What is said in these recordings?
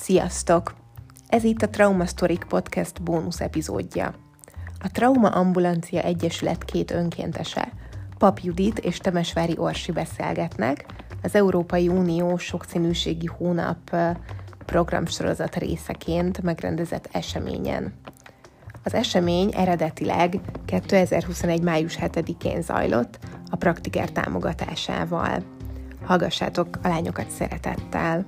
Sziasztok! Ez itt a Trauma Story Podcast bónusz epizódja. A Trauma Ambulancia Egyesület két önkéntese, Pap Judit és Temesvári Orsi beszélgetnek az Európai Unió Sokszínűségi Hónap programsorozat részeként megrendezett eseményen. Az esemény eredetileg 2021. május 7-én zajlott a praktiker támogatásával. Hallgassátok a lányokat szeretettel!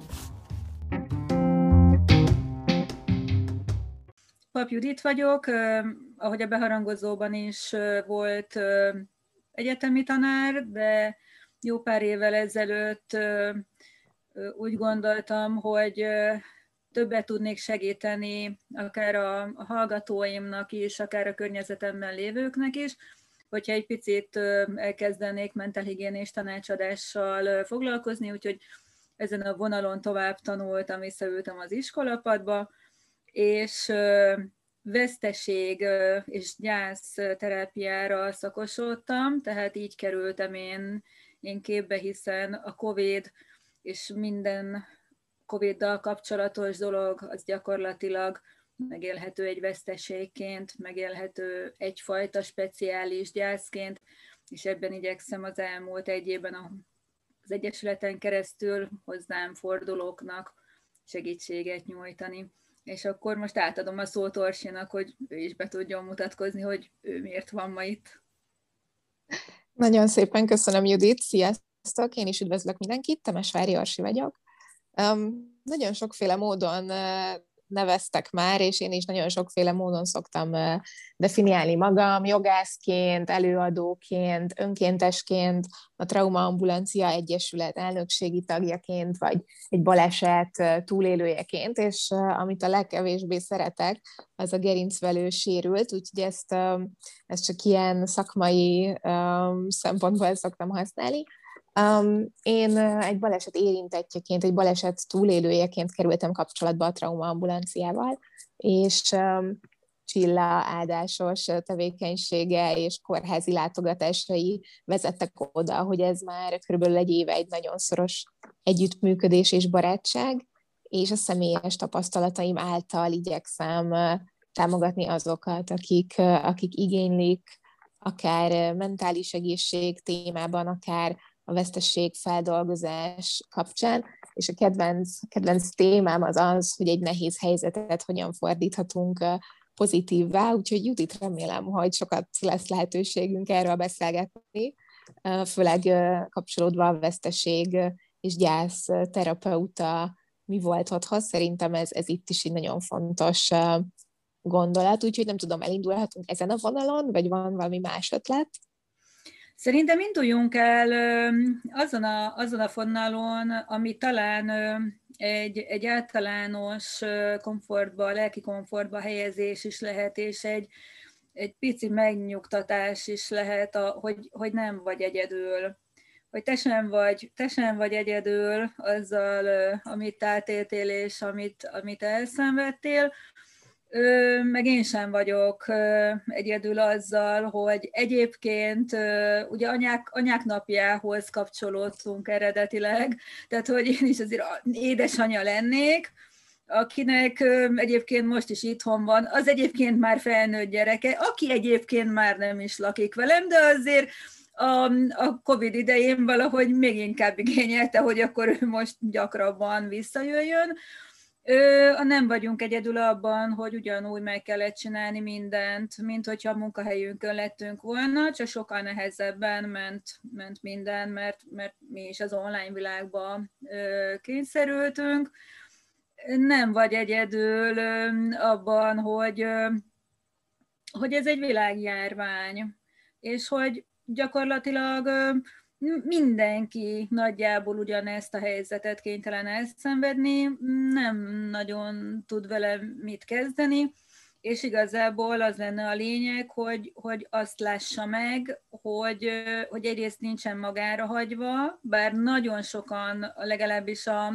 Pap Judit vagyok, ahogy a beharangozóban is volt egyetemi tanár, de jó pár évvel ezelőtt úgy gondoltam, hogy többet tudnék segíteni akár a hallgatóimnak is, akár a környezetemben lévőknek is, hogyha egy picit elkezdenék mentálhigiénés tanácsadással foglalkozni, úgyhogy ezen a vonalon tovább tanultam, visszaültem az iskolapadba, és veszteség és gyász terápiára szakosodtam, tehát így kerültem én, én képbe, hiszen a COVID és minden COVID-dal kapcsolatos dolog az gyakorlatilag megélhető egy veszteségként, megélhető egyfajta speciális gyászként, és ebben igyekszem az elmúlt egy évben az Egyesületen keresztül hozzám fordulóknak segítséget nyújtani és akkor most átadom a szót Orsinak, hogy ő is be tudjon mutatkozni, hogy ő miért van ma itt. Nagyon szépen köszönöm, Judit, sziasztok! Én is üdvözlök mindenkit, Temesvári Orsi vagyok. Um, nagyon sokféle módon uh, neveztek már, és én is nagyon sokféle módon szoktam definiálni magam, jogászként, előadóként, önkéntesként, a Trauma Ambulancia Egyesület elnökségi tagjaként, vagy egy baleset túlélőjeként, és amit a legkevésbé szeretek, az a gerincvelő sérült, úgyhogy ezt, ezt csak ilyen szakmai szempontból szoktam használni. Um, én egy baleset érintettjeként, egy baleset túlélőjeként kerültem kapcsolatba a traumaambulanciával, és um, Csilla áldásos tevékenysége és kórházi látogatásai vezettek oda, hogy ez már körülbelül egy éve egy nagyon szoros együttműködés és barátság, és a személyes tapasztalataim által igyekszem támogatni azokat, akik, akik igénylik, akár mentális egészség témában, akár a vesztesség feldolgozás kapcsán, és a kedvenc, kedvenc témám az az, hogy egy nehéz helyzetet hogyan fordíthatunk pozitívvá, úgyhogy Judit remélem, hogy sokat lesz lehetőségünk erről beszélgetni, főleg kapcsolódva a veszteség és gyász terapeuta mi volt otthon. Szerintem ez, ez itt is egy nagyon fontos gondolat, úgyhogy nem tudom, elindulhatunk ezen a vonalon, vagy van valami más ötlet? Szerintem induljunk el azon a, azon a fonalon, ami talán egy, egy általános komfortba, lelki komfortba helyezés is lehet, és egy, egy pici megnyugtatás is lehet, a, hogy, hogy nem vagy egyedül. Hogy te sem vagy, te sem vagy egyedül azzal, amit átéltél és amit, amit elszenvedtél, meg én sem vagyok egyedül azzal, hogy egyébként ugye anyák, anyák napjához kapcsolódtunk eredetileg, tehát hogy én is azért édesanyja lennék, akinek egyébként most is itthon van, az egyébként már felnőtt gyereke, aki egyébként már nem is lakik velem, de azért a, a Covid idején valahogy még inkább igényelte, hogy akkor ő most gyakrabban visszajöjjön. Ö, nem vagyunk egyedül abban, hogy ugyanúgy meg kellett csinálni mindent, mint hogyha a munkahelyünkön lettünk volna, csak sokkal nehezebben ment, ment minden, mert, mert mi is az online világba ö, kényszerültünk. Nem vagy egyedül ö, abban, hogy, ö, hogy ez egy világjárvány, és hogy gyakorlatilag ö, mindenki nagyjából ugyanezt a helyzetet kénytelen elszenvedni, nem nagyon tud vele mit kezdeni, és igazából az lenne a lényeg, hogy, hogy azt lássa meg, hogy, hogy egyrészt nincsen magára hagyva, bár nagyon sokan, legalábbis a,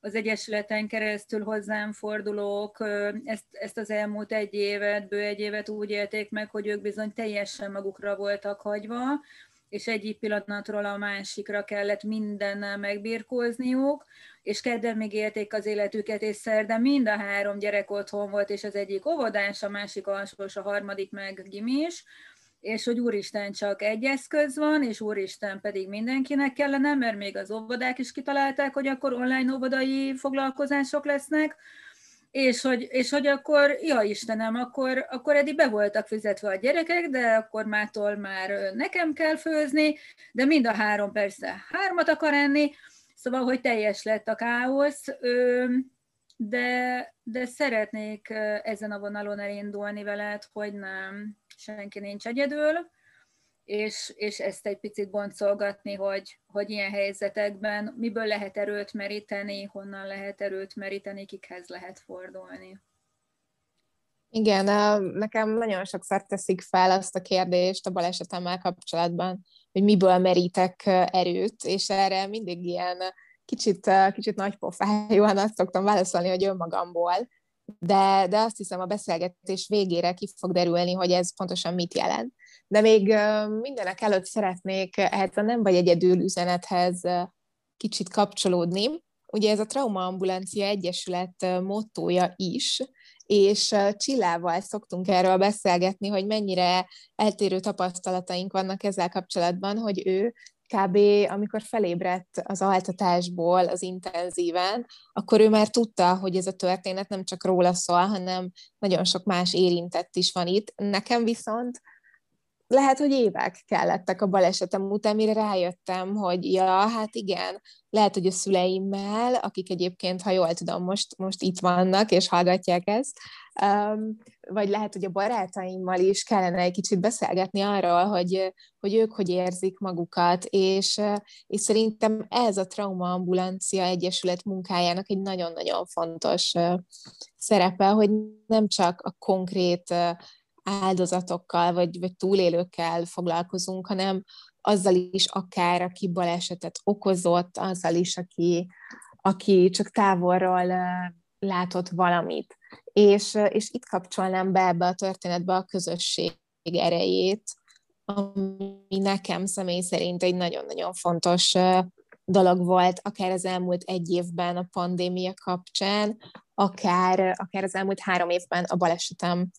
az Egyesületen keresztül hozzám fordulók ezt, ezt az elmúlt egy évet, bő egy évet úgy élték meg, hogy ők bizony teljesen magukra voltak hagyva, és egyik pillanatról a másikra kellett mindennel megbírkózniuk, és kedden még élték az életüket, és szerdán mind a három gyerek otthon volt, és az egyik óvodás, a másik alsós, a harmadik meg gimis, és hogy Úristen csak egy eszköz van, és Úristen pedig mindenkinek kellene, mert még az óvodák is kitalálták, hogy akkor online óvodai foglalkozások lesznek, és hogy, és hogy akkor, ja Istenem, akkor, akkor eddig be voltak fizetve a gyerekek, de akkor mától már nekem kell főzni, de mind a három persze hármat akar enni, szóval, hogy teljes lett a káosz, de, de szeretnék ezen a vonalon elindulni veled, hogy nem, senki nincs egyedül, és, és ezt egy picit boncolgatni, hogy, hogy ilyen helyzetekben miből lehet erőt meríteni, honnan lehet erőt meríteni, kikhez lehet fordulni. Igen, nekem nagyon sokszor teszik fel azt a kérdést a balesetemmel kapcsolatban, hogy miből merítek erőt, és erre mindig ilyen kicsit, kicsit nagypofájúan azt szoktam válaszolni, hogy önmagamból, de, de azt hiszem a beszélgetés végére ki fog derülni, hogy ez pontosan mit jelent. De még mindenek előtt szeretnék ehhez a nem vagy egyedül üzenethez kicsit kapcsolódni. Ugye ez a Trauma Ambulancia Egyesület mottója is, és Csillával szoktunk erről beszélgetni, hogy mennyire eltérő tapasztalataink vannak ezzel kapcsolatban, hogy ő kb. amikor felébredt az altatásból az intenzíven, akkor ő már tudta, hogy ez a történet nem csak róla szól, hanem nagyon sok más érintett is van itt. Nekem viszont lehet, hogy évek kellettek a balesetem után, mire rájöttem, hogy ja, hát igen, lehet, hogy a szüleimmel, akik egyébként, ha jól tudom, most, most itt vannak és hallgatják ezt, um, vagy lehet, hogy a barátaimmal is kellene egy kicsit beszélgetni arról, hogy, hogy ők hogy érzik magukat, és, és szerintem ez a Trauma Ambulancia Egyesület munkájának egy nagyon-nagyon fontos szerepe, hogy nem csak a konkrét áldozatokkal, vagy, vagy túlélőkkel foglalkozunk, hanem azzal is akár, aki balesetet okozott, azzal is, aki, aki csak távolról látott valamit. És, és itt kapcsolnám be ebbe a történetbe a közösség erejét, ami nekem személy szerint egy nagyon-nagyon fontos dolog volt, akár az elmúlt egy évben a pandémia kapcsán, akár, akár az elmúlt három évben a balesetem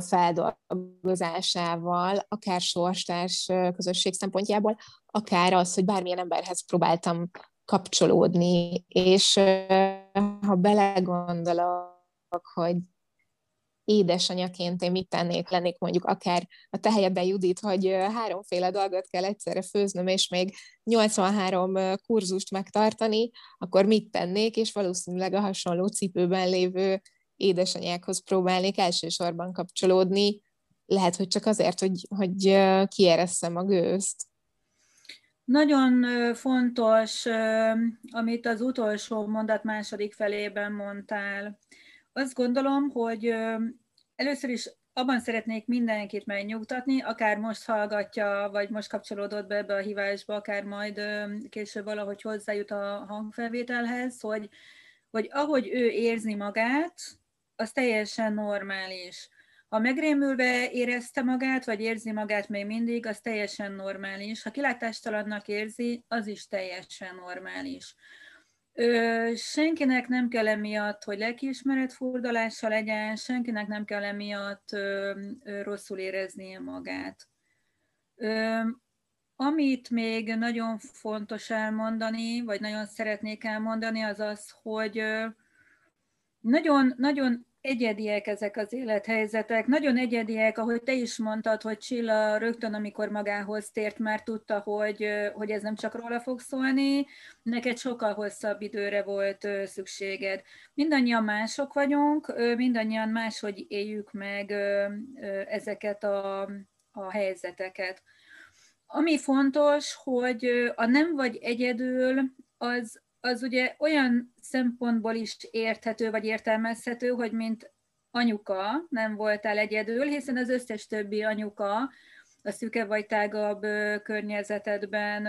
feldolgozásával, akár sorstárs közösség szempontjából, akár az, hogy bármilyen emberhez próbáltam kapcsolódni, és ha belegondolok, hogy édesanyaként én mit tennék, lennék mondjuk akár a te helyedben Judit, hogy háromféle dolgot kell egyszerre főznöm, és még 83 kurzust megtartani, akkor mit tennék, és valószínűleg a hasonló cipőben lévő édesanyákhoz próbálnék elsősorban kapcsolódni, lehet, hogy csak azért, hogy, hogy kieresszem a gőzt. Nagyon fontos, amit az utolsó mondat második felében mondtál. Azt gondolom, hogy először is abban szeretnék mindenkit megnyugtatni, akár most hallgatja, vagy most kapcsolódott be ebbe a hívásba, akár majd később valahogy hozzájut a hangfelvételhez, hogy, hogy ahogy ő érzi magát, az teljesen normális. Ha megrémülve érezte magát, vagy érzi magát még mindig, az teljesen normális. Ha kilátástalannak érzi, az is teljesen normális. Ö, senkinek nem kell emiatt, hogy lelkiismeret furdalása legyen, senkinek nem kell emiatt ö, ö, rosszul éreznie magát. Ö, amit még nagyon fontos elmondani, vagy nagyon szeretnék elmondani, az az, hogy nagyon, nagyon egyediek ezek az élethelyzetek, nagyon egyediek, ahogy te is mondtad, hogy Csilla rögtön, amikor magához tért, már tudta, hogy, hogy ez nem csak róla fog szólni, neked sokkal hosszabb időre volt szükséged. Mindannyian mások vagyunk, mindannyian máshogy éljük meg ezeket a, a helyzeteket. Ami fontos, hogy a nem vagy egyedül, az, az ugye olyan szempontból is érthető vagy értelmezhető, hogy mint anyuka nem voltál egyedül, hiszen az összes többi anyuka a szüke vagy tágabb környezetedben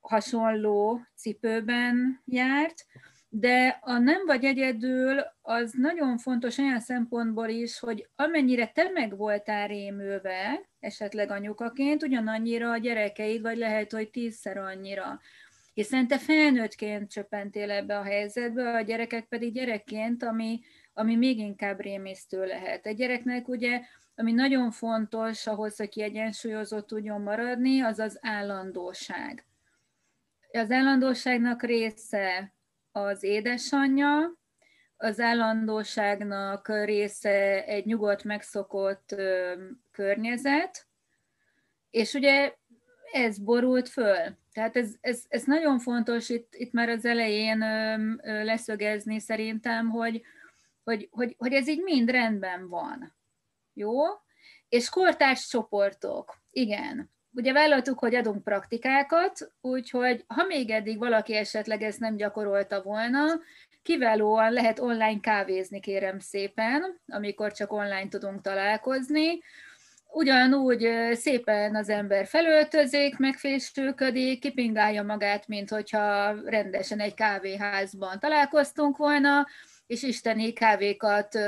hasonló cipőben járt, de a nem vagy egyedül az nagyon fontos olyan szempontból is, hogy amennyire te meg voltál rémülve, esetleg anyukaként, ugyanannyira a gyerekeid, vagy lehet, hogy tízszer annyira. Hiszen te felnőttként csöppentél ebbe a helyzetbe, a gyerekek pedig gyerekként, ami, ami még inkább rémisztő lehet. Egy gyereknek ugye, ami nagyon fontos ahhoz, hogy kiegyensúlyozott tudjon maradni, az az állandóság. Az állandóságnak része az édesanyja, az állandóságnak része egy nyugodt, megszokott környezet, és ugye ez borult föl. Tehát ez, ez, ez nagyon fontos itt, itt már az elején leszögezni szerintem, hogy, hogy, hogy, hogy ez így mind rendben van. Jó? És kortárs csoportok. Igen. Ugye vállaltuk, hogy adunk praktikákat, úgyhogy ha még eddig valaki esetleg ezt nem gyakorolta volna, kiválóan lehet online kávézni, kérem szépen, amikor csak online tudunk találkozni. Ugyanúgy szépen az ember felöltözik, megfésülködik, kipingálja magát, mint hogyha rendesen egy kávéházban találkoztunk volna, és isteni kávékat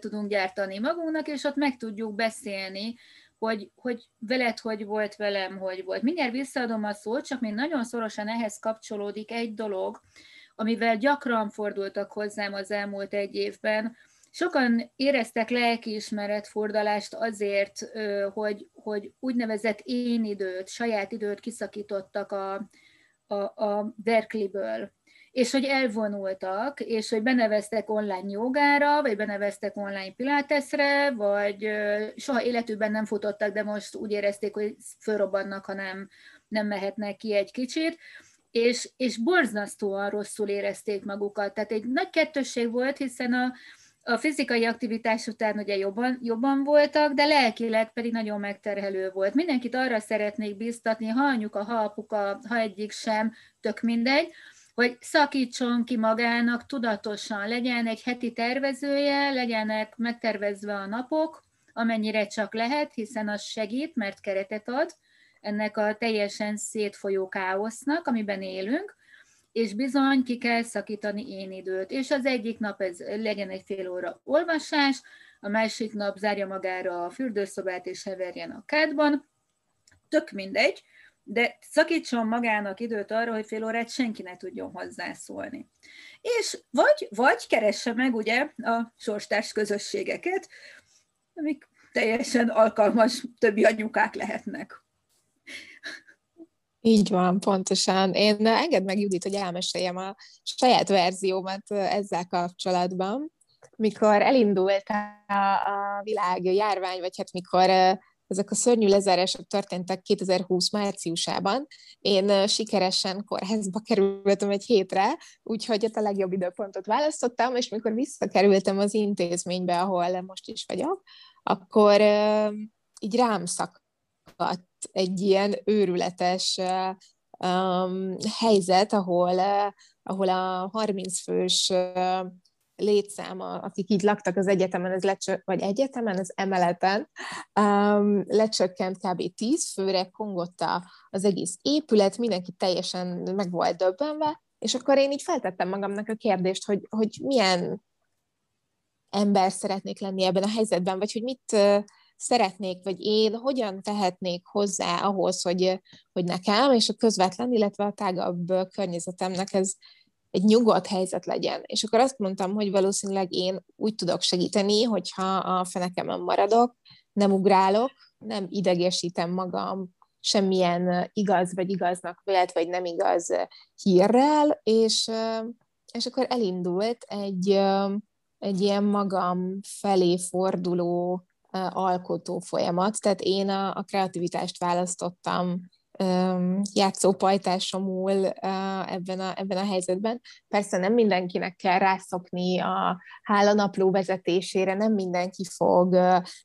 tudunk gyártani magunknak, és ott meg tudjuk beszélni hogy, hogy veled hogy volt, velem hogy volt. Mindjárt visszaadom a szót, csak még nagyon szorosan ehhez kapcsolódik egy dolog, amivel gyakran fordultak hozzám az elmúlt egy évben. Sokan éreztek lelkiismeret fordalást azért, hogy, hogy úgynevezett én időt, saját időt kiszakítottak a, a, a Berkeley-ből és hogy elvonultak, és hogy beneveztek online jogára, vagy beneveztek online piláteszre, vagy soha életükben nem futottak, de most úgy érezték, hogy fölrobbannak, ha nem, nem mehetnek ki egy kicsit, és, és borzasztóan rosszul érezték magukat. Tehát egy nagy kettősség volt, hiszen a, a fizikai aktivitás után ugye jobban, jobban voltak, de lelkileg pedig nagyon megterhelő volt. Mindenkit arra szeretnék biztatni, ha anyuka, ha apuka, ha egyik sem, tök mindegy, hogy szakítson ki magának tudatosan, legyen egy heti tervezője, legyenek megtervezve a napok, amennyire csak lehet, hiszen az segít, mert keretet ad ennek a teljesen szétfolyó káosznak, amiben élünk, és bizony ki kell szakítani én időt. És az egyik nap ez legyen egy fél óra olvasás, a másik nap zárja magára a fürdőszobát és heverjen a kádban, tök mindegy, de szakítson magának időt arra, hogy fél órát senki ne tudjon hozzászólni. És vagy, vagy keresse meg ugye a sorstárs közösségeket, amik teljesen alkalmas többi anyukák lehetnek. Így van, pontosan. Én engedd meg, Judit, hogy elmeséljem a saját verziómat ezzel kapcsolatban. Mikor elindult a, a világ járvány, vagy hát mikor ezek a szörnyű lezárások történtek 2020 márciusában. Én sikeresen kórházba kerültem egy hétre, úgyhogy a legjobb időpontot választottam, és mikor visszakerültem az intézménybe, ahol most is vagyok, akkor így rám szakadt egy ilyen őrületes um, helyzet, ahol, ahol a 30 fős létszáma, akik így laktak az egyetemen, az lecsö- vagy egyetemen, az emeleten, um, lecsökkent kb. 10 főre, kongott az egész épület, mindenki teljesen meg volt döbbenve, és akkor én így feltettem magamnak a kérdést, hogy, hogy milyen ember szeretnék lenni ebben a helyzetben, vagy hogy mit szeretnék, vagy én hogyan tehetnék hozzá ahhoz, hogy, hogy nekem és a közvetlen, illetve a tágabb környezetemnek ez egy nyugodt helyzet legyen. És akkor azt mondtam, hogy valószínűleg én úgy tudok segíteni, hogyha a fenekemen maradok, nem ugrálok, nem idegesítem magam semmilyen igaz vagy igaznak vélt, vagy nem igaz hírrel, és, és akkor elindult egy, egy ilyen magam felé forduló alkotó folyamat. Tehát én a, a kreativitást választottam játszópajtásomul ebben a, ebben a helyzetben. Persze nem mindenkinek kell rászokni a hálanapló vezetésére, nem mindenki fog,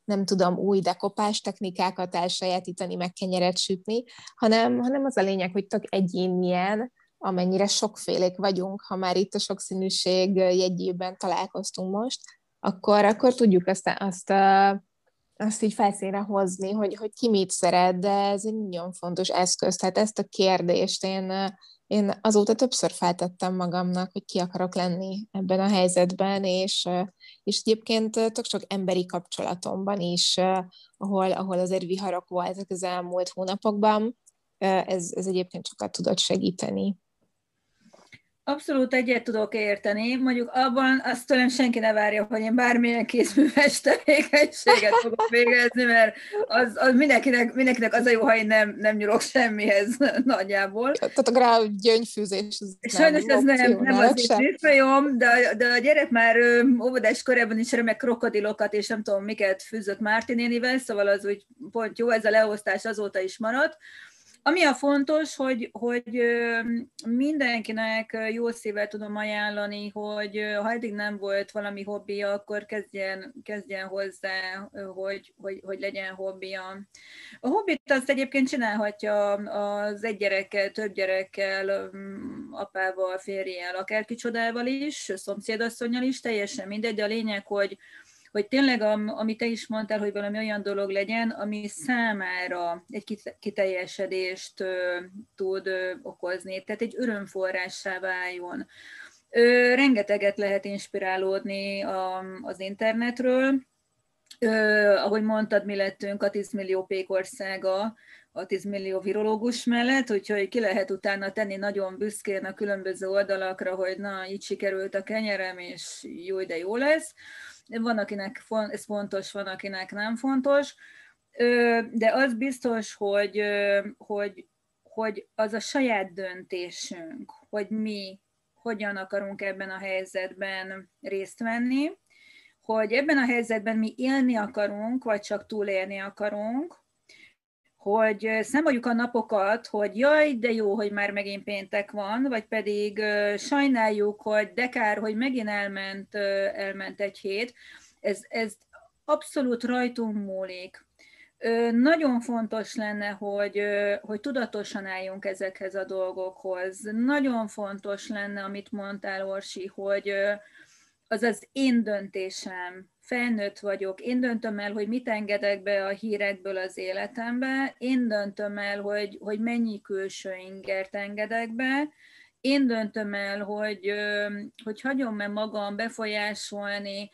nem tudom, új dekopás technikákat elsajátítani, meg kenyeret sütni, hanem, hanem az a lényeg, hogy tök egyénien, amennyire sokfélék vagyunk, ha már itt a sokszínűség jegyében találkoztunk most, akkor, akkor tudjuk azt, azt azt így felszínre hozni, hogy, hogy ki mit szeret, de ez egy nagyon fontos eszköz. Tehát ezt a kérdést én, én azóta többször feltettem magamnak, hogy ki akarok lenni ebben a helyzetben, és, és egyébként tök sok emberi kapcsolatomban is, ahol, ahol azért viharok voltak az elmúlt hónapokban, ez, ez egyébként sokat tudott segíteni. Abszolút egyet tudok érteni. Mondjuk abban azt tőlem senki ne várja, hogy én bármilyen kézműves tevékenységet fogok végezni, mert az, az mindenkinek, mindenkinek az a jó, ha én nem, nem nyúlok semmihez nagyjából. Tehát a grál gyöngyfűzés az Sajnos nem ez nem, nem az én de, de a gyerek már óvodás korában is remek krokodilokat, és nem tudom miket fűzött Márti nénivel, szóval az úgy pont jó, ez a leosztás azóta is maradt. Ami a fontos, hogy, hogy mindenkinek jó szívvel tudom ajánlani, hogy ha eddig nem volt valami hobbija, akkor kezdjen, kezdjen hozzá, hogy, hogy, hogy legyen hobbija. A hobbit azt egyébként csinálhatja az egy gyerekkel, több gyerekkel, apával, férjel, akár kicsodával is, szomszédasszonyjal is, teljesen mindegy, de a lényeg, hogy, hogy tényleg, amit te is mondtál, hogy valami olyan dolog legyen, ami számára egy kiteljesedést tud okozni, tehát egy örömforrássá váljon. Rengeteget lehet inspirálódni az internetről, ahogy mondtad, mi lettünk a 10 millió pékországa, a 10 millió virológus mellett, úgyhogy ki lehet utána tenni nagyon büszkén a különböző oldalakra, hogy na, így sikerült a kenyerem, és jó, de jó lesz van, akinek ez fontos, van, akinek nem fontos, de az biztos, hogy, hogy, hogy az a saját döntésünk, hogy mi hogyan akarunk ebben a helyzetben részt venni, hogy ebben a helyzetben mi élni akarunk, vagy csak túlélni akarunk, hogy számoljuk a napokat, hogy jaj, de jó, hogy már megint péntek van, vagy pedig sajnáljuk, hogy de kár, hogy megint elment, elment egy hét. Ez, ez abszolút rajtunk múlik. Nagyon fontos lenne, hogy, hogy tudatosan álljunk ezekhez a dolgokhoz. Nagyon fontos lenne, amit mondtál, Orsi, hogy az az én döntésem, felnőtt vagyok, én döntöm el, hogy mit engedek be a hírekből az életembe, én döntöm el, hogy, hogy mennyi külső ingert engedek be, én döntöm el, hogy, hogy hagyom-e magam befolyásolni,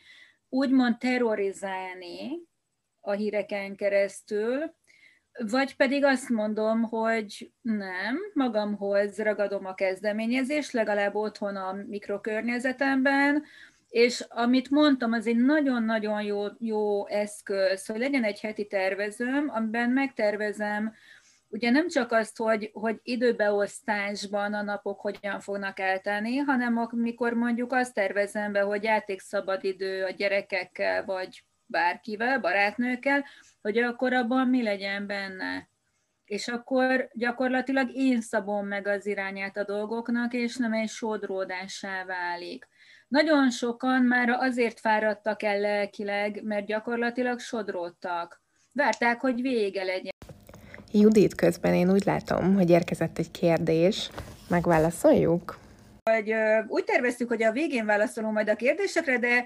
úgymond terrorizálni a híreken keresztül, vagy pedig azt mondom, hogy nem, magamhoz ragadom a kezdeményezést, legalább otthon a mikrokörnyezetemben, és amit mondtam, az egy nagyon-nagyon jó, jó eszköz, hogy legyen egy heti tervezőm, amiben megtervezem ugye nem csak azt, hogy, hogy időbeosztásban a napok hogyan fognak eltelni, hanem amikor mondjuk azt tervezem be, hogy játékszabadidő a gyerekekkel, vagy bárkivel, barátnőkkel, hogy akkor abban mi legyen benne. És akkor gyakorlatilag én szabom meg az irányát a dolgoknak, és nem egy sodródássá válik. Nagyon sokan már azért fáradtak el lelkileg, mert gyakorlatilag sodródtak. Várták, hogy vége legyen. Judit, közben én úgy látom, hogy érkezett egy kérdés. Megválaszoljuk? Hogy, úgy terveztük, hogy a végén válaszolunk majd a kérdésekre, de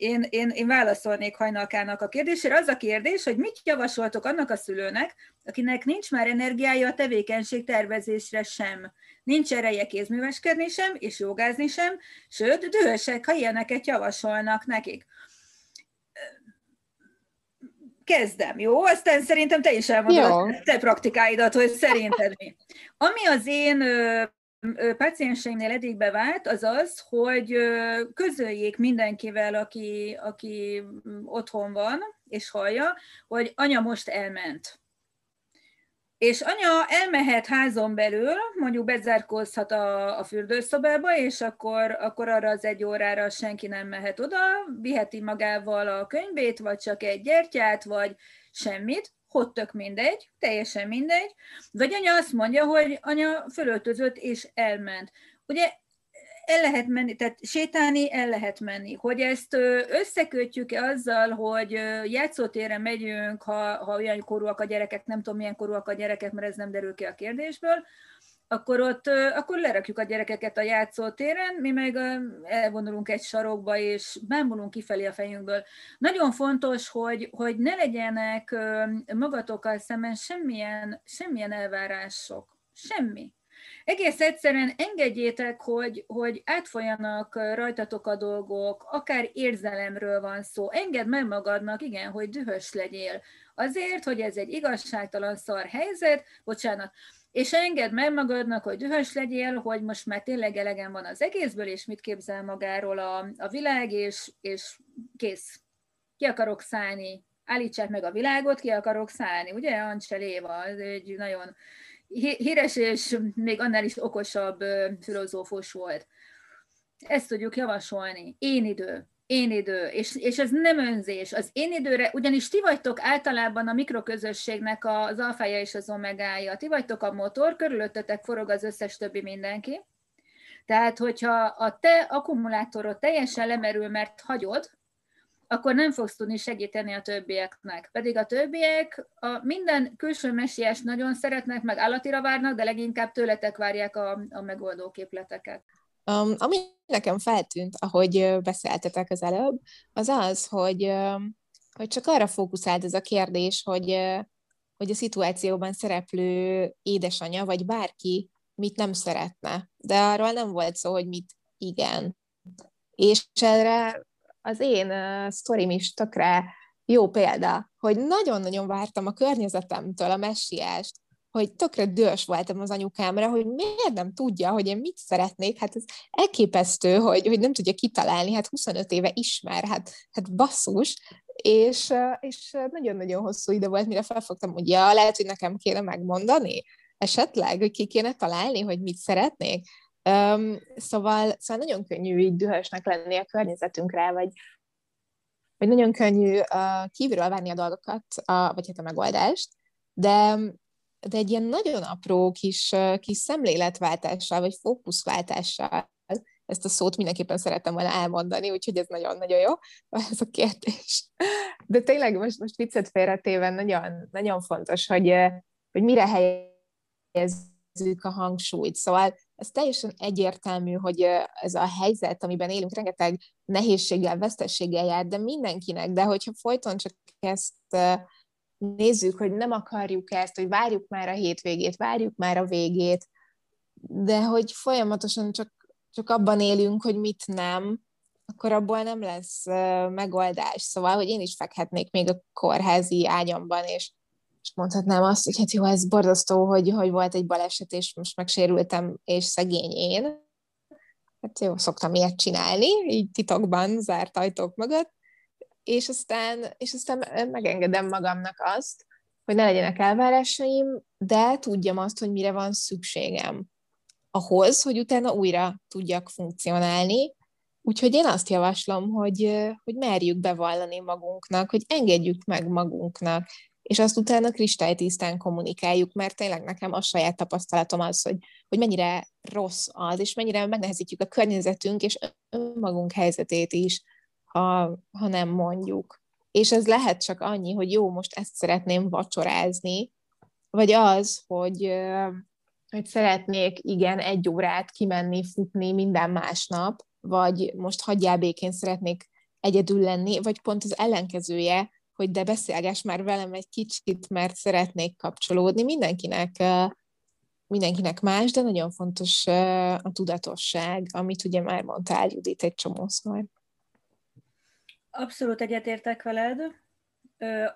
én, én, én válaszolnék hajnalkának a kérdésére. Az a kérdés, hogy mit javasoltok annak a szülőnek, akinek nincs már energiája a tevékenység tervezésre sem. Nincs ereje kézműveskedni sem, és jogázni sem, sőt, dühösek, ha ilyeneket javasolnak nekik kezdem, jó? Aztán szerintem te is elmondod a te praktikáidat, hogy szerinted mi. Ami az én pacienseimnél eddig bevált, az az, hogy közöljék mindenkivel, aki, aki otthon van és hallja, hogy anya most elment. És anya elmehet házon belül, mondjuk bezárkózhat a, a fürdőszobába, és akkor, akkor arra az egy órára senki nem mehet oda, viheti magával a könyvét, vagy csak egy gyertyát, vagy semmit, hogy tök mindegy, teljesen mindegy. Vagy anya azt mondja, hogy anya fölöltözött és elment. Ugye el lehet menni, tehát sétálni el lehet menni. Hogy ezt összekötjük-e azzal, hogy játszótérre megyünk, ha, ha olyan korúak a gyerekek, nem tudom milyen korúak a gyerekek, mert ez nem derül ki a kérdésből, akkor ott akkor lerakjuk a gyerekeket a játszótéren, mi meg elvonulunk egy sarokba, és bámulunk kifelé a fejünkből. Nagyon fontos, hogy, hogy ne legyenek magatokkal szemben semmilyen, semmilyen elvárások. Semmi. Egész egyszerűen engedjétek, hogy, hogy átfolyanak rajtatok a dolgok, akár érzelemről van szó. Engedd meg magadnak, igen, hogy dühös legyél. Azért, hogy ez egy igazságtalan szar helyzet, bocsánat, és engedd meg magadnak, hogy dühös legyél, hogy most már tényleg elegen van az egészből, és mit képzel magáról a, a világ, és, és kész. Ki akarok szállni, állítsák meg a világot, ki akarok szállni, ugye, Ancseléva, ez egy nagyon híres és még annál is okosabb filozófus volt. Ezt tudjuk javasolni. Én idő, én idő, és, és ez nem önzés. Az én időre, ugyanis ti vagytok általában a mikroközösségnek az alfája és az omegája. Ti vagytok a motor, körülöttetek forog az összes többi mindenki. Tehát, hogyha a te akkumulátorod teljesen lemerül, mert hagyod, akkor nem fogsz tudni segíteni a többieknek. Pedig a többiek a minden külső mesies nagyon szeretnek, meg állatira várnak, de leginkább tőletek várják a, a megoldó képleteket. Um, ami nekem feltűnt, ahogy beszéltetek az előbb, az az, hogy, hogy csak arra fókuszált ez a kérdés, hogy, hogy a szituációban szereplő édesanyja, vagy bárki mit nem szeretne. De arról nem volt szó, hogy mit igen. És erre az én sztorim is tökre jó példa, hogy nagyon-nagyon vártam a környezetemtől a messiást, hogy tökre dühös voltam az anyukámra, hogy miért nem tudja, hogy én mit szeretnék, hát ez elképesztő, hogy, hogy nem tudja kitalálni, hát 25 éve ismer, hát, hát basszus, és, és nagyon-nagyon hosszú idő volt, mire felfogtam, hogy ja, lehet, hogy nekem kéne megmondani, esetleg, hogy ki kéne találni, hogy mit szeretnék. Um, szóval, szóval nagyon könnyű így dühösnek lenni a környezetünkre, vagy, vagy nagyon könnyű uh, kívülről várni a dolgokat, a, vagy hát a megoldást, de, de egy ilyen nagyon apró kis, kis szemléletváltással, vagy fókuszváltással, ezt a szót mindenképpen szerettem volna elmondani, úgyhogy ez nagyon-nagyon jó, ez a kérdés. De tényleg most, most viccet félretéve nagyon, nagyon fontos, hogy, hogy mire helyezzük a hangsúlyt. Szóval ez teljesen egyértelmű, hogy ez a helyzet, amiben élünk, rengeteg nehézséggel, vesztességgel jár, de mindenkinek, de hogyha folyton csak ezt nézzük, hogy nem akarjuk ezt, hogy várjuk már a hétvégét, várjuk már a végét, de hogy folyamatosan csak, csak abban élünk, hogy mit nem, akkor abból nem lesz megoldás. Szóval, hogy én is fekhetnék még a kórházi ágyamban, és és mondhatnám azt, hogy hát jó, ez borzasztó, hogy, hogy volt egy baleset, és most megsérültem, és szegény én. Hát jó, szoktam ilyet csinálni, így titokban, zárt ajtók mögött, és aztán, és aztán megengedem magamnak azt, hogy ne legyenek elvárásaim, de tudjam azt, hogy mire van szükségem. Ahhoz, hogy utána újra tudjak funkcionálni. Úgyhogy én azt javaslom, hogy, hogy merjük bevallani magunknak, hogy engedjük meg magunknak. És azt utána kristálytisztán kommunikáljuk, mert tényleg nekem a saját tapasztalatom az, hogy, hogy mennyire rossz az, és mennyire megnehezítjük a környezetünk és önmagunk helyzetét is, ha, ha nem mondjuk. És ez lehet csak annyi, hogy jó, most ezt szeretném vacsorázni, vagy az, hogy, hogy szeretnék, igen, egy órát kimenni, futni minden másnap, vagy most hagyjál békén, szeretnék egyedül lenni, vagy pont az ellenkezője, hogy de beszélgess már velem egy kicsit, mert szeretnék kapcsolódni. Mindenkinek, mindenkinek más, de nagyon fontos a tudatosság, amit ugye már mondtál, Judit, egy csomószor. Abszolút egyetértek veled.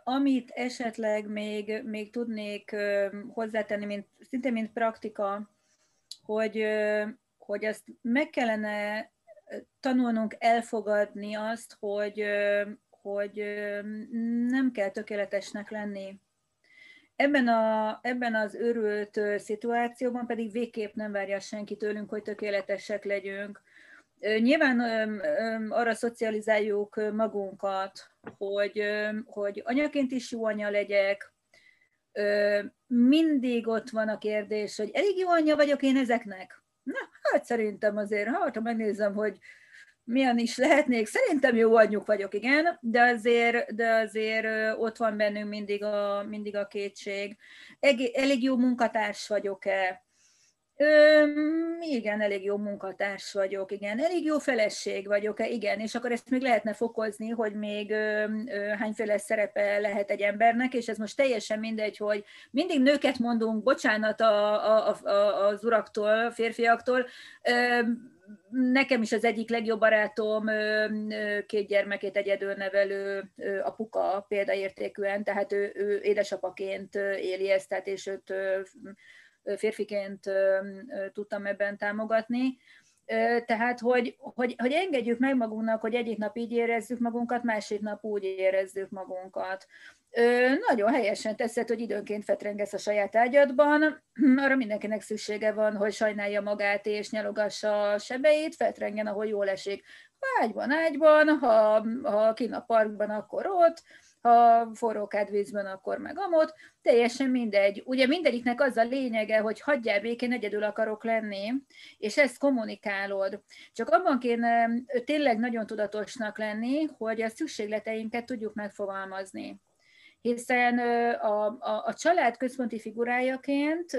Amit esetleg még, még tudnék hozzátenni, mint, szinte mint praktika, hogy, hogy ezt meg kellene tanulnunk elfogadni azt, hogy, hogy nem kell tökéletesnek lenni. Ebben, a, ebben az őrült szituációban pedig végképp nem várja senki tőlünk, hogy tökéletesek legyünk. Nyilván arra szocializáljuk magunkat, hogy, hogy anyaként is jó anya legyek, mindig ott van a kérdés, hogy elég jó anyja vagyok én ezeknek? Na, hát szerintem azért, ha megnézem, hogy milyen is lehetnék. Szerintem jó anyjuk vagyok, igen, de azért, de azért ott van bennünk mindig a, mindig a kétség. Elég jó munkatárs vagyok-e? Ö, igen, elég jó munkatárs vagyok, igen, elég jó feleség vagyok, igen, és akkor ezt még lehetne fokozni, hogy még ö, ö, hányféle szerepe lehet egy embernek, és ez most teljesen mindegy, hogy mindig nőket mondunk, bocsánat a, a, a, az uraktól, férfiaktól, ö, nekem is az egyik legjobb barátom két gyermekét egyedül nevelő apuka példaértékűen, tehát ő, ő édesapaként éli ezt, tehát és őt férfiként tudtam ebben támogatni. Tehát, hogy, hogy, hogy engedjük meg magunknak, hogy egyik nap így érezzük magunkat, másik nap úgy érezzük magunkat. Nagyon helyesen teszed, hogy időnként fetrengesz a saját ágyadban, arra mindenkinek szüksége van, hogy sajnálja magát és nyalogassa a sebeit, fetrengen, ahol jól esik. Ha ágyban, ágyban, ha, ha kin a parkban, akkor ott, ha forró vízben, akkor meg amott, teljesen mindegy. Ugye mindegyiknek az a lényege, hogy hagyjál békén, egyedül akarok lenni, és ezt kommunikálod. Csak abban kéne tényleg nagyon tudatosnak lenni, hogy a szükségleteinket tudjuk megfogalmazni hiszen a, a, a család központi figurájaként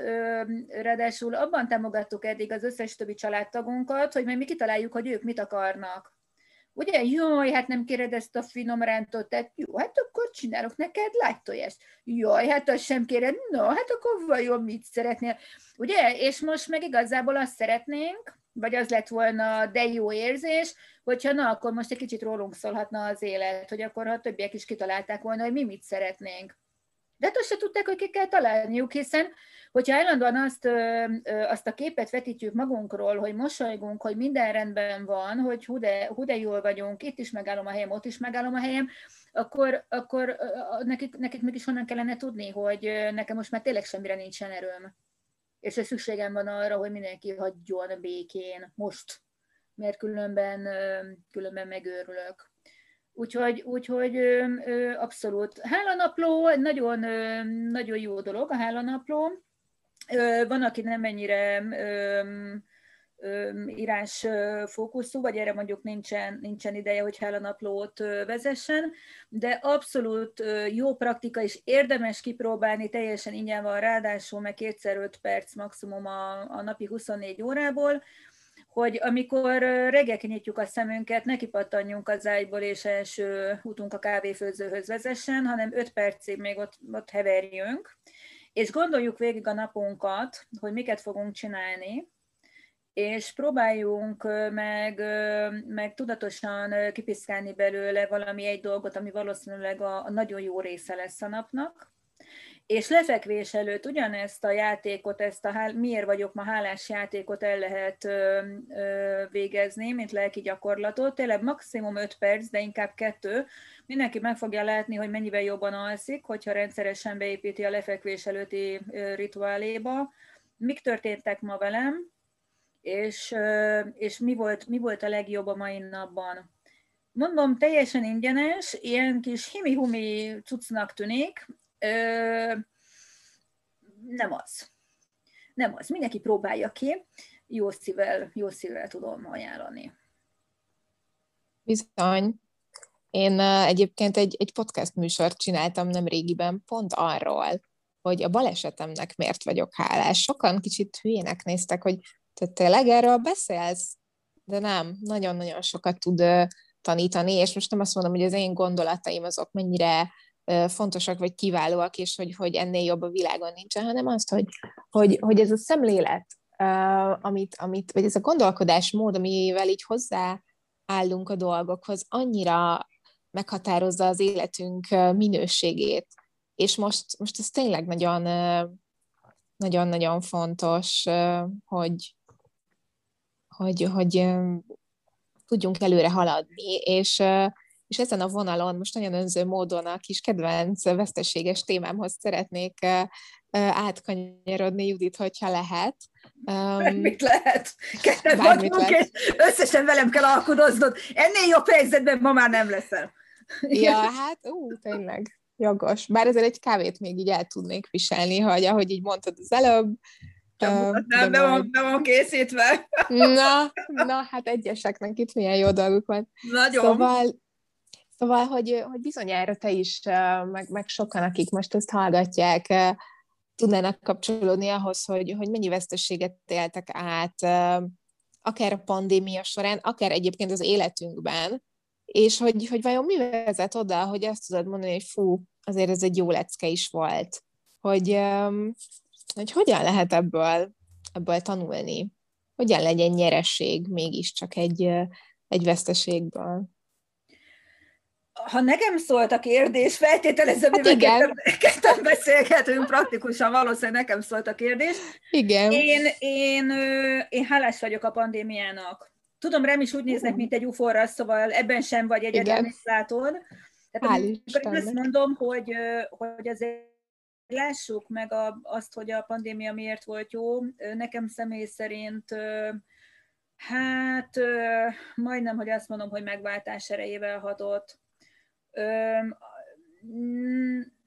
ráadásul abban támogattuk eddig az összes többi családtagunkat, hogy majd mi kitaláljuk, hogy ők mit akarnak. Ugye, jaj, hát nem kéred ezt a finom rántott, tehát jó, hát akkor csinálok neked lágytojást. Jaj, hát azt sem kéred, no, hát akkor vajon mit szeretnél? Ugye, és most meg igazából azt szeretnénk, vagy az lett volna de jó érzés, hogyha na, akkor most egy kicsit rólunk szólhatna az élet, hogy akkor ha többiek is kitalálták volna, hogy mi mit szeretnénk. De hát azt se tudták, hogy ki kell találniuk, hiszen hogyha állandóan azt, azt a képet vetítjük magunkról, hogy mosolygunk, hogy minden rendben van, hogy hú de, hú jól vagyunk, itt is megállom a helyem, ott is megállom a helyem, akkor, akkor nekik, nekik mégis honnan kellene tudni, hogy nekem most már tényleg semmire nincsen erőm. És hogy szükségem van arra, hogy mindenki hagyjon békén most, mert különben, különben megőrülök. Úgyhogy, úgyhogy abszolút. Hálanapló, nagyon, nagyon jó dolog a hálanapló. Van, aki nem ennyire írás fókuszú, vagy erre mondjuk nincsen, nincsen ideje, hogy hálanaplót vezessen, de abszolút jó praktika, és érdemes kipróbálni, teljesen ingyen van, ráadásul meg kétszer 5 perc maximum a, a napi 24 órából, hogy amikor reggel kinyitjuk a szemünket, ne kipattanjunk az ágyból, és első útunk a kávéfőzőhöz vezessen, hanem 5 percig még ott, ott heverjünk, és gondoljuk végig a napunkat, hogy miket fogunk csinálni, és próbáljunk meg, meg tudatosan kipiszkálni belőle valami egy dolgot, ami valószínűleg a, a nagyon jó része lesz a napnak, és lefekvés előtt ugyanezt a játékot, ezt a hál, miért vagyok ma hálás játékot el lehet ö, ö, végezni, mint lelki gyakorlatot. Tényleg maximum 5 perc, de inkább kettő. Mindenki meg fogja látni, hogy mennyivel jobban alszik, hogyha rendszeresen beépíti a lefekvés előtti rituáléba. Mik történtek ma velem, és, és mi, volt, mi volt a legjobb a mai napban. Mondom, teljesen ingyenes, ilyen kis himi-humi cuccnak tűnik, nem az. Nem az. Mindenki próbálja ki. Jó szívvel, jó szívvel tudom ajánlani. Bizony. Én egyébként egy, egy podcast műsort csináltam nem régiben pont arról, hogy a balesetemnek miért vagyok hálás. Sokan kicsit hülyének néztek, hogy te tényleg erről beszélsz? De nem, nagyon-nagyon sokat tud tanítani, és most nem azt mondom, hogy az én gondolataim azok mennyire fontosak vagy kiválóak, és hogy, hogy ennél jobb a világon nincsen, hanem azt, hogy, hogy, hogy ez a szemlélet, amit, amit, vagy ez a gondolkodásmód, amivel így hozzáállunk a dolgokhoz, annyira meghatározza az életünk minőségét. És most, most ez tényleg nagyon, nagyon-nagyon fontos, hogy, hogy, hogy tudjunk előre haladni, és, és ezen a vonalon most nagyon önző módon a kis kedvenc veszteséges témámhoz szeretnék átkanyarodni, Judit, hogyha lehet. Bármit lehet. Ketten vagyunk, és összesen velem kell alkudoznod. Ennél jobb helyzetben ma már nem leszel. Ja, hát, ú, tényleg, jogos. Bár ezzel egy kávét még így el tudnék viselni, hogy ahogy így mondtad az előbb, nem, nem, van, nem van készítve. Na, na, hát egyeseknek itt milyen jó dolguk van. Nagyon. Szóval, Szóval, hogy, hogy bizonyára te is, meg, meg sokan, akik most ezt hallgatják, tudnának kapcsolódni ahhoz, hogy, hogy mennyi veszteséget éltek át, akár a pandémia során, akár egyébként az életünkben, és hogy, hogy vajon mi vezet oda, hogy azt tudod mondani, hogy fú, azért ez egy jó lecke is volt, hogy, hogy hogyan lehet ebből, ebből tanulni, hogyan legyen nyereség mégiscsak egy, egy veszteségből ha nekem szólt a kérdés, feltételezem, hát hogy ketten beszélgetünk praktikusan, valószínűleg nekem szólt a kérdés. Igen. Én, én, én hálás vagyok a pandémiának. Tudom, rám is úgy néznek, mint egy uforra, szóval ebben sem vagy egyetlen, látod. Tehát én azt mondom, hogy, hogy azért lássuk meg a, azt, hogy a pandémia miért volt jó. Nekem személy szerint hát majdnem, hogy azt mondom, hogy megváltás erejével hatott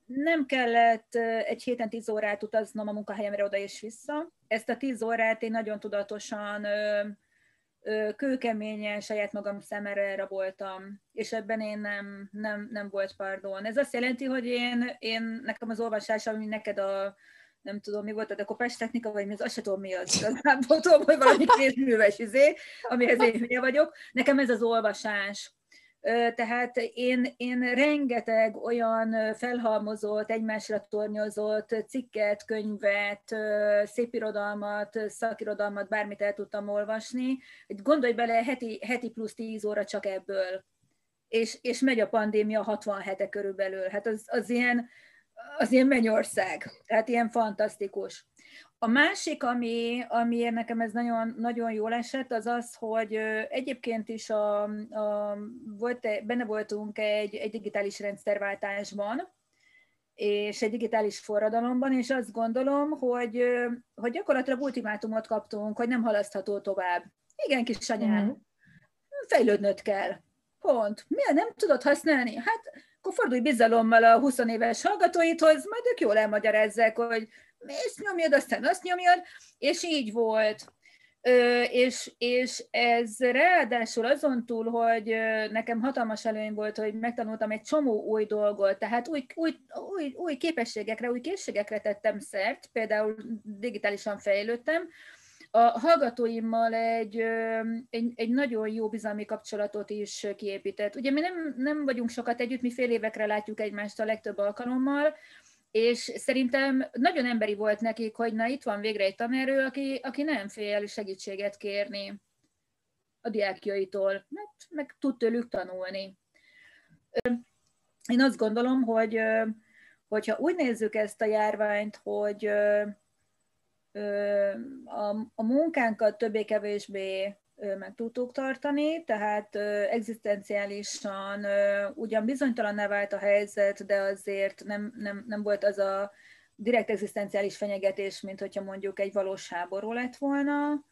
nem kellett egy héten tíz órát utaznom a munkahelyemre oda és vissza. Ezt a tíz órát én nagyon tudatosan, kőkeményen saját magam szemére voltam, és ebben én nem, nem, nem volt pardon. Ez azt jelenti, hogy én, én nekem az olvasás, ami neked a nem tudom, mi volt a kopás technika, vagy mi az, azt sem tudom, mi az. Igazából tudom, hogy valami kézműves izé, amihez én vagyok. Nekem ez az olvasás tehát én, én rengeteg olyan felhalmozott, egymásra tornyozott cikket, könyvet, szépirodalmat, szakirodalmat, bármit el tudtam olvasni. Gondolj bele, heti, heti plusz 10 óra csak ebből. És, és megy a pandémia 60 hete körülbelül. Hát az, az ilyen, az ilyen mennyország. Tehát ilyen fantasztikus. A másik, ami, amiért nekem ez nagyon, nagyon jól esett, az az, hogy egyébként is a, a, volt, benne voltunk egy, egy digitális rendszerváltásban, és egy digitális forradalomban, és azt gondolom, hogy, hogy gyakorlatilag ultimátumot kaptunk, hogy nem halasztható tovább. Igen, kisanyám, mm-hmm. fejlődnöd kell. Pont. Miért nem tudod használni? Hát akkor fordulj bizalommal a 20 éves hallgatóidhoz, majd ők jól elmagyarázzák, hogy ezt nyomjad, aztán azt nyomjad, és így volt. Ö, és, és ez ráadásul azon túl, hogy nekem hatalmas előny volt, hogy megtanultam egy csomó új dolgot, tehát új, új, új, új képességekre, új készségekre tettem szert, például digitálisan fejlődtem, a hallgatóimmal egy, egy, egy nagyon jó bizalmi kapcsolatot is kiépített. Ugye mi nem, nem vagyunk sokat együtt, mi fél évekre látjuk egymást a legtöbb alkalommal, és szerintem nagyon emberi volt nekik, hogy na itt van végre egy tanárő, aki, aki nem fél segítséget kérni a diákjaitól, meg, meg tud tőlük tanulni. Én azt gondolom, hogy hogyha úgy nézzük ezt a járványt, hogy a, a munkánkat többé-kevésbé meg tudtuk tartani, tehát egzisztenciálisan ugyan bizonytalan vált a helyzet, de azért nem, nem, nem volt az a direkt egzisztenciális fenyegetés, mint hogyha mondjuk egy valós háború lett volna,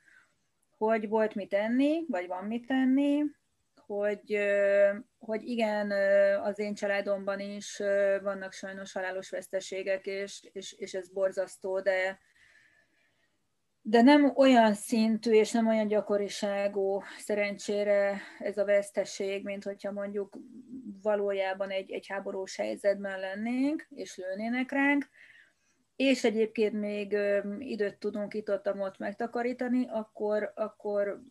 hogy volt mit tenni, vagy van mit tenni, hogy, hogy igen, az én családomban is vannak sajnos halálos veszteségek, és, és, és ez borzasztó, de, de nem olyan szintű és nem olyan gyakoriságú szerencsére ez a veszteség, mint hogyha mondjuk valójában egy, egy háborús helyzetben lennénk, és lőnének ránk, és egyébként még időt tudunk itt ott, ott megtakarítani, akkor, akkor,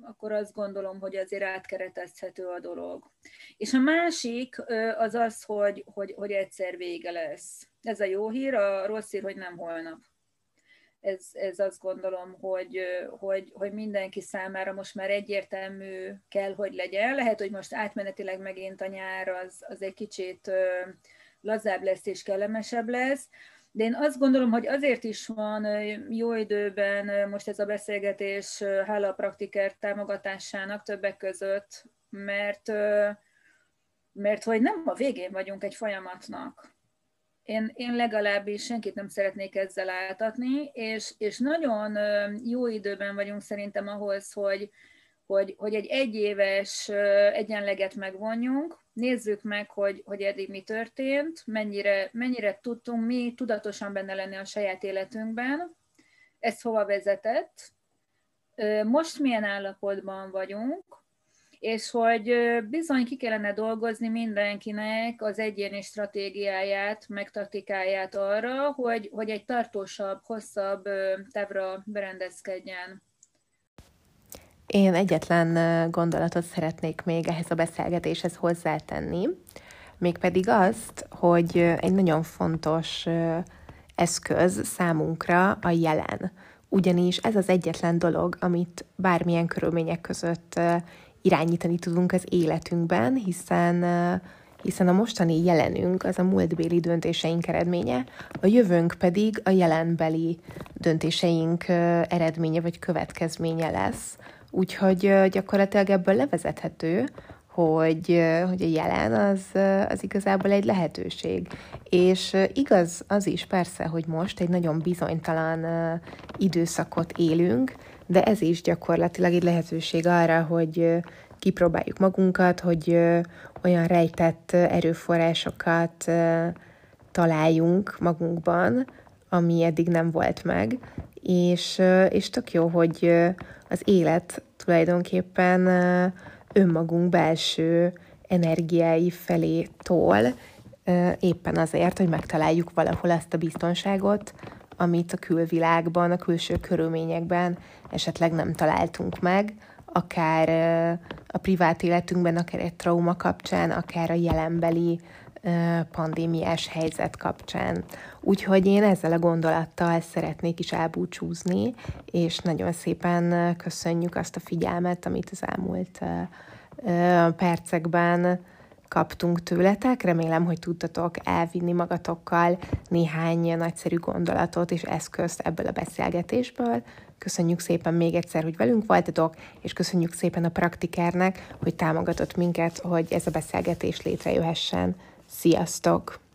akkor azt gondolom, hogy azért átkeretezhető a dolog. És a másik az az, hogy, hogy, hogy egyszer vége lesz. Ez a jó hír, a rossz hír, hogy nem holnap ez, ez azt gondolom, hogy, hogy, hogy mindenki számára most már egyértelmű kell, hogy legyen. Lehet, hogy most átmenetileg megint a nyár az, az egy kicsit lazább lesz és kellemesebb lesz, de én azt gondolom, hogy azért is van jó időben most ez a beszélgetés hála a praktiker támogatásának többek között, mert, mert hogy nem a végén vagyunk egy folyamatnak én, én legalábbis senkit nem szeretnék ezzel áltatni, és, és nagyon jó időben vagyunk szerintem ahhoz, hogy, hogy, hogy egy egyéves egyenleget megvonjunk, nézzük meg, hogy, hogy eddig mi történt, mennyire, mennyire tudtunk mi tudatosan benne lenni a saját életünkben, ez hova vezetett, most milyen állapotban vagyunk, és hogy bizony ki kellene dolgozni mindenkinek az egyéni stratégiáját, meg taktikáját arra, hogy, hogy egy tartósabb, hosszabb távra berendezkedjen. Én egyetlen gondolatot szeretnék még ehhez a beszélgetéshez hozzátenni, mégpedig azt, hogy egy nagyon fontos eszköz számunkra a jelen. Ugyanis ez az egyetlen dolog, amit bármilyen körülmények között irányítani tudunk az életünkben, hiszen hiszen a mostani jelenünk az a múltbéli döntéseink eredménye, a jövőnk pedig a jelenbeli döntéseink eredménye vagy következménye lesz. Úgyhogy gyakorlatilag ebből levezethető, hogy, hogy a jelen az, az igazából egy lehetőség. És igaz az is persze, hogy most egy nagyon bizonytalan időszakot élünk, de ez is gyakorlatilag egy lehetőség arra, hogy kipróbáljuk magunkat, hogy olyan rejtett erőforrásokat találjunk magunkban, ami eddig nem volt meg, és, és tök jó, hogy az élet tulajdonképpen önmagunk belső energiái felé tol, éppen azért, hogy megtaláljuk valahol azt a biztonságot, amit a külvilágban, a külső körülményekben esetleg nem találtunk meg, akár a privát életünkben, akár egy trauma kapcsán, akár a jelenbeli pandémiás helyzet kapcsán. Úgyhogy én ezzel a gondolattal szeretnék is elbúcsúzni, és nagyon szépen köszönjük azt a figyelmet, amit az elmúlt percekben kaptunk tőletek. Remélem, hogy tudtatok elvinni magatokkal néhány nagyszerű gondolatot és eszközt ebből a beszélgetésből. Köszönjük szépen még egyszer, hogy velünk voltatok, és köszönjük szépen a praktikernek, hogy támogatott minket, hogy ez a beszélgetés létrejöhessen. Sziasztok!